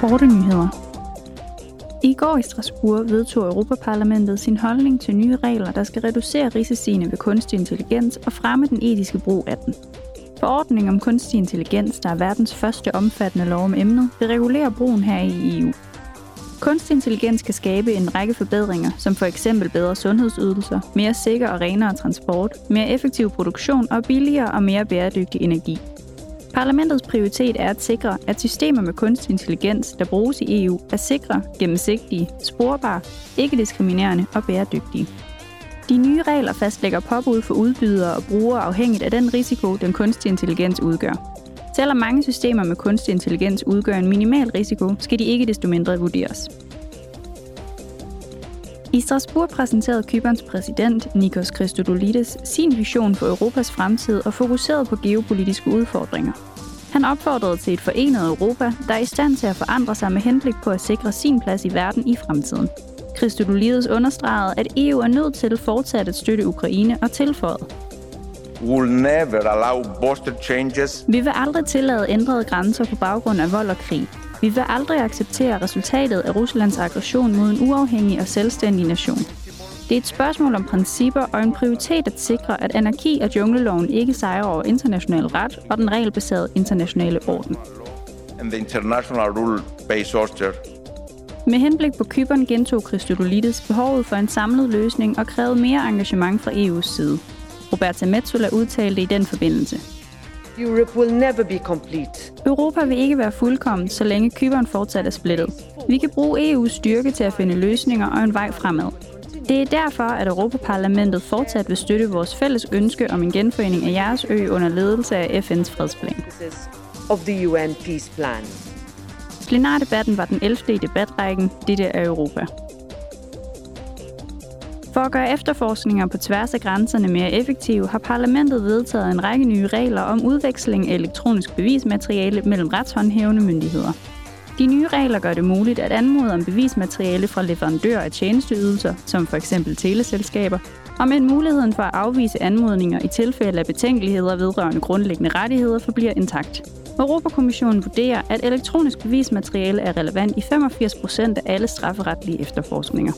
Korte nyheder. I går i Strasbourg vedtog Europaparlamentet sin holdning til nye regler, der skal reducere risiciene ved kunstig intelligens og fremme den etiske brug af den. Forordningen om kunstig intelligens, der er verdens første omfattende lov om emnet, vil regulere brugen her i EU. Kunstig intelligens kan skabe en række forbedringer, som for eksempel bedre sundhedsydelser, mere sikker og renere transport, mere effektiv produktion og billigere og mere bæredygtig energi. Parlamentets prioritet er at sikre, at systemer med kunstig intelligens, der bruges i EU, er sikre, gennemsigtige, sporbare, ikke-diskriminerende og bæredygtige. De nye regler fastlægger påbud for udbydere og brugere afhængigt af den risiko, den kunstige intelligens udgør. Selvom mange systemer med kunstig intelligens udgør en minimal risiko, skal de ikke desto mindre vurderes. I Strasbourg præsenterede Kyberns præsident Nikos Christodoulides sin vision for Europas fremtid og fokuserede på geopolitiske udfordringer. Han opfordrede til et forenet Europa, der er i stand til at forandre sig med henblik på at sikre sin plads i verden i fremtiden. Christodoulides understregede, at EU er nødt til fortsat at støtte Ukraine og tilføjet. Will never allow border changes. Vi vil aldrig tillade ændrede grænser på baggrund af vold og krig. Vi vil aldrig acceptere resultatet af Ruslands aggression mod en uafhængig og selvstændig nation. Det er et spørgsmål om principper og en prioritet at sikre, at anarki og jungleloven ikke sejrer over international ret og den regelbaserede internationale orden. and the international rule-based order. Med henblik på Kypern gentog Christodoulides behovet for en samlet løsning og krævede mere engagement fra EU's side. Roberta Metsola udtalte i den forbindelse. Europe will never be complete. Europa vil ikke være fuldkommen, så længe Kypern fortsat er splittet. Vi kan bruge EU's styrke til at finde løsninger og en vej fremad. Det er derfor, at Europaparlamentet fortsat vil støtte vores fælles ønske om en genforening af jeres ø under ledelse af FN's fredsplan. Of the UN peace plan. Plenardebatten var den 11. i debatrækken Dette er Europa. For at gøre efterforskninger på tværs af grænserne mere effektive, har parlamentet vedtaget en række nye regler om udveksling af elektronisk bevismateriale mellem retshåndhævende myndigheder. De nye regler gør det muligt at anmode om bevismateriale fra leverandører af tjenesteydelser, som f.eks. teleselskaber, og med muligheden for at afvise anmodninger i tilfælde af betænkeligheder vedrørende grundlæggende rettigheder forbliver intakt. Europakommissionen vurderer, at elektronisk bevismateriale er relevant i 85 procent af alle strafferetlige efterforskninger.